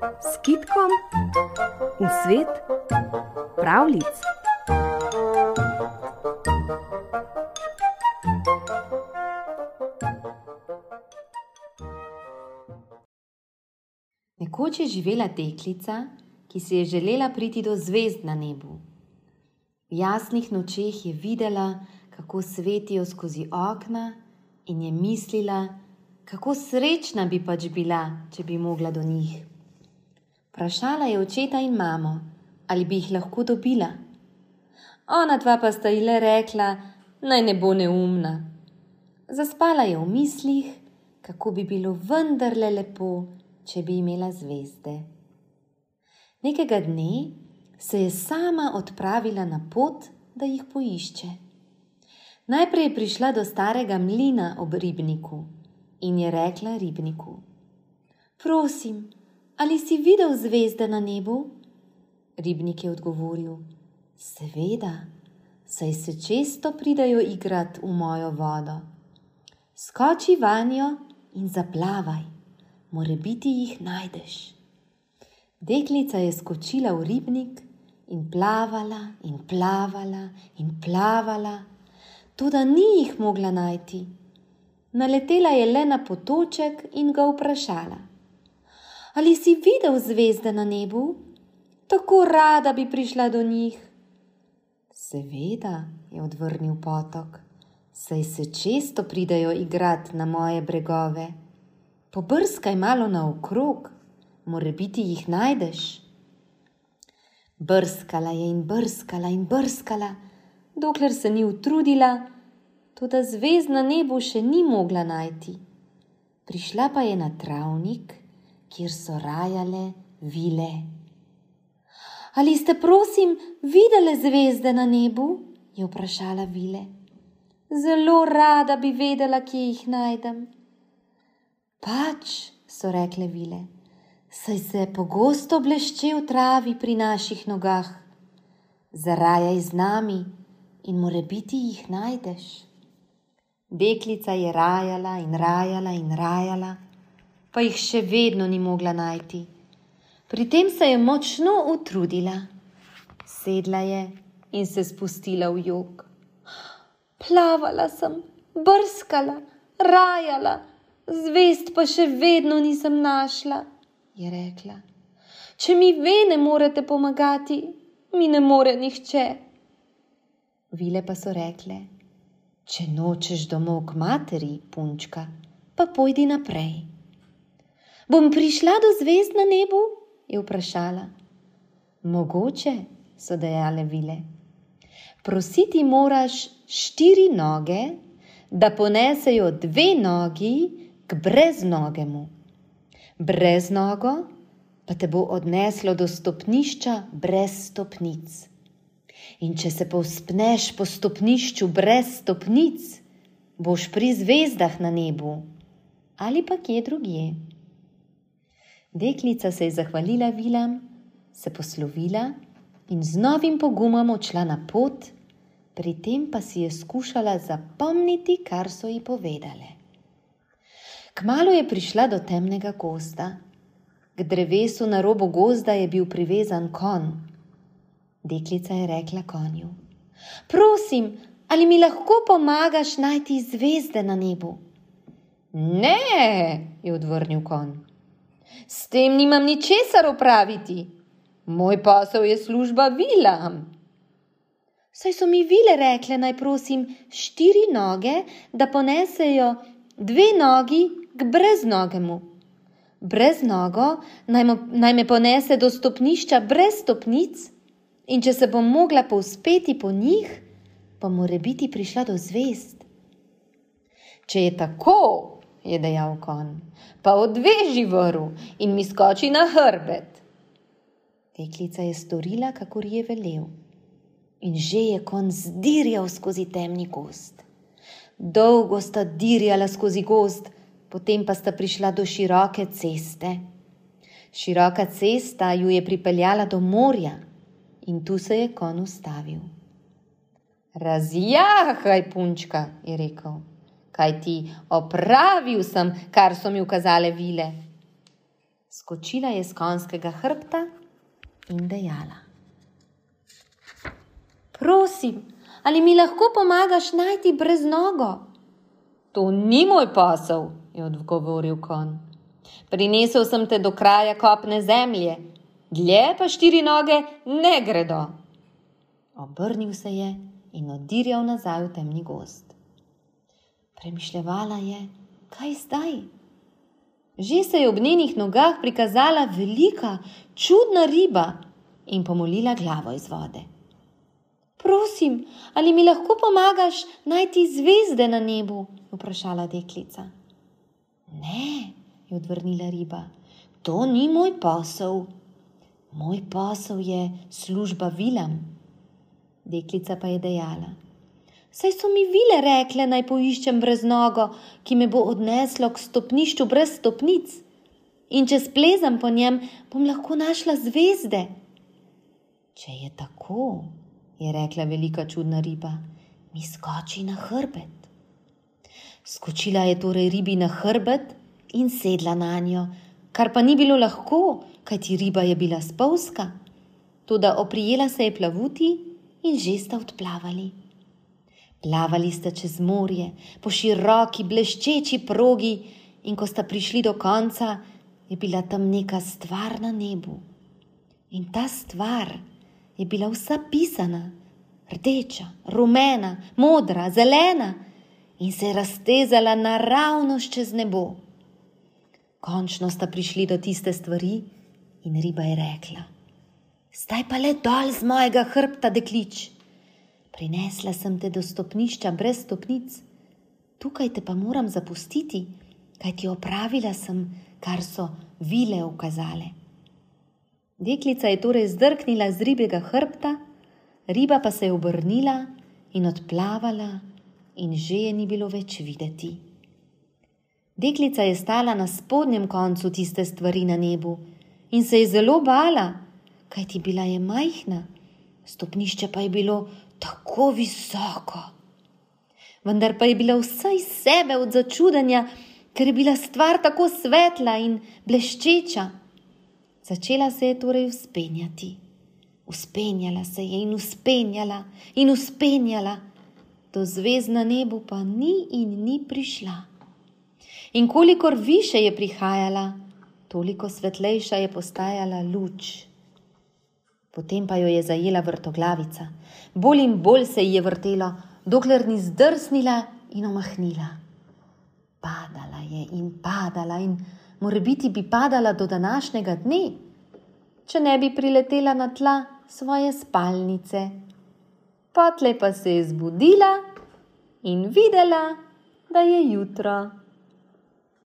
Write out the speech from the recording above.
s kitkom v svet pravlic. Nekoč je živela deklica, ki si je želela priti do zvezd na nebu. V jasnih nočeh je videla, kako svetijo skozi okna, in je mislila, kako srečna bi pač bila, če bi mogla do njih. Vprašala je očeta in mamo, ali bi jih lahko dobila. Ona dva pa sta ji le rekla, naj ne bo neumna. Zaspala je v mislih, kako bi bilo vendarle lepo, če bi imela zvezde. Nekega dne se je sama odpravila na pot, da jih poišče. Najprej je prišla do starega mlina ob ribniku in je rekla ribniku: Prosim, ali si videl zvezde na nebu? Ribnik je odgovoril: Seveda, saj se često pridajo igrati v mojo vodo. Skoči vanjo in zaplavaj, more biti jih najdeš. Deklica je skočila v ribnik in plavala in plavala in plavala, tudi ni jih mogla najti. Naletela je le na potoček in ga vprašala: Ali si videl zvezde na nebu? Tako rada bi prišla do njih. Seveda, je odvrnil potok, saj se često pridajo igrati na moje bregove. Pobrskaj malo naokrog, more biti jih najdeš. Brskala je in brskala in brskala, dokler se ni utrudila toda zvezd na nebu še ni mogla najti. Prišla pa je na travnik, kjer so rajale vile. Ali ste, prosim, videli zvezde na nebu? je vprašala vile. Zelo rada bi vedela, kje jih najdem. Pač, so rekle vile, saj se pogosto blešče v travi pri naših nogah. Zarajaj z nami in more biti jih najdeš. Deklica je rajala in rajala in rajala, pa jih še vedno ni mogla najti. Pri tem se je močno utrudila. Sedla je in se spustila v jog. Plavala sem, brskala, rajala, zvest pa še vedno nisem našla, je rekla. Če mi ve ne morete pomagati, mi ne more nihče. Vile pa so rekle: Če nočeš domov k materi, punčka, pa pojdi naprej. Bom prišla do zvezd na nebu? je vprašala. Mogoče, so dejale vile. Prositi moraš štiri noge, da ponesejo dve nogi k breznogemu. Brez nogo pa te bo odneslo do stopnišča brez stopnic. In če se povspneš po stopnišču brez stopnic, boš pri zvezdah na nebu ali pa kje drugje. Deklica se je zahvalila vilam, se poslovila in z novim pogumom odšla na pot, pri tem pa si je skušala zapomniti, kar so ji povedale. Kmalo je prišla do temnega gozda. K drevesu na robu gozda je bil privezan kon. Deklica je rekla konju: Prosim, ali mi lahko pomagaš najti zvezde na nebu? Ne, je odvrnil konj. S tem nimam ničesar opraviti. Moj posel je služba vilam. Saj so mi vile rekle, naj prosim štiri noge, da ponesejo dve nogi k breznogemu. Brez nogo naj, naj me ponese do stopnišča brez stopnic in če se bom mogla povzpeti po njih, pa mora biti prišla do zvest. Če je tako, je dejal kon, pa odveži vrv in mi skoči na hrbet. Deklica je storila, kakor je velel, in že je kon zdirjal skozi temni gost. Dolgo sta dirjala skozi gost, potem pa sta prišla do široke ceste. Široka cesta ju je pripeljala do morja in tu se je kon ustavil. Razjahaj, punčka, je rekel, kaj ti opravil sem, kar so mi ukazale vile. Skočila je z konjskega hrbta in dejala: Prosim, ali mi lahko pomagaš najti brez nogo? To ni moj posel, je odgovoril konj. Prinesel sem te do kraja kopne zemlje, dlje pa štiri noge ne gredo. Obrnil se je in odirjal nazaj v temni gost. Premišljala je, kaj zdaj? Že se je ob njenih nogah prikazala velika, čudna riba in pomolila glavo iz vode. Prosim, ali mi lahko pomagaš najti zvezde na nebu? je vprašala deklica. Ne, je odvrnila riba, to ni moj posel. Moj posel je služba vilam. Deklica pa je dejala: Saj so mi vile rekle, naj poiščem brez nogo, ki me bo odneslo k stopnišču brez stopnic. In če splezam po njem, bom lahko našla zvezde. Če je tako, je rekla velika čudna riba, mi skoči na hrbet. Skočila je torej ribi na hrbet in sedla na njo, kar pa ni bilo lahko, kajti riba je bila spolska. Toda oprijela se je plavuti in že sta odplavali. Plavali sta čez morje, po široki, bleščeči progi, in ko sta prišli do konca, je bila tam neka stvar na nebu. In ta stvar je bila vsa pisana, rdeča, rumena, modra, zelena in se je raztezala naravnost čez nebo. Končno sta prišli do tiste stvari, in riba je rekla: Zdaj pa le dol z mojega hrbta, deklič. Prinesla sem te do stopnišča brez stopnic, tukaj te pa moram zapustiti, kaj ti opravila sem, kar so vile ukazale. Deklica je torej zdrknila z ribjega hrbta, riba pa se je obrnila in odplavala, in že je ni bilo več videti. Deklica je stala na spodnjem koncu tiste stvari na nebu in se je zelo bala, kaj ti bila je majhna, stopnišče pa je bilo tako visoko. Vendar pa je bila vsa iz sebe od začudenja, ker je bila stvar tako svetla in bleščeča. Začela se je torej uspenjati. Uspenjala se je in uspenjala in uspenjala, do zvezd na nebu pa ni in ni prišla. In kolikor više je prihajala, toliko svetlejša je postajala luč. Potem pa jo je zajela vrtoglavica, bolj in bolj se ji je vrtelo, dokler ni zdrsnila in omahnila. Padala je in padala in morebiti bi padala do današnjega dne, če ne bi priletela na tla svoje spalnice. Potle pa se je zbudila in videla, da je jutro.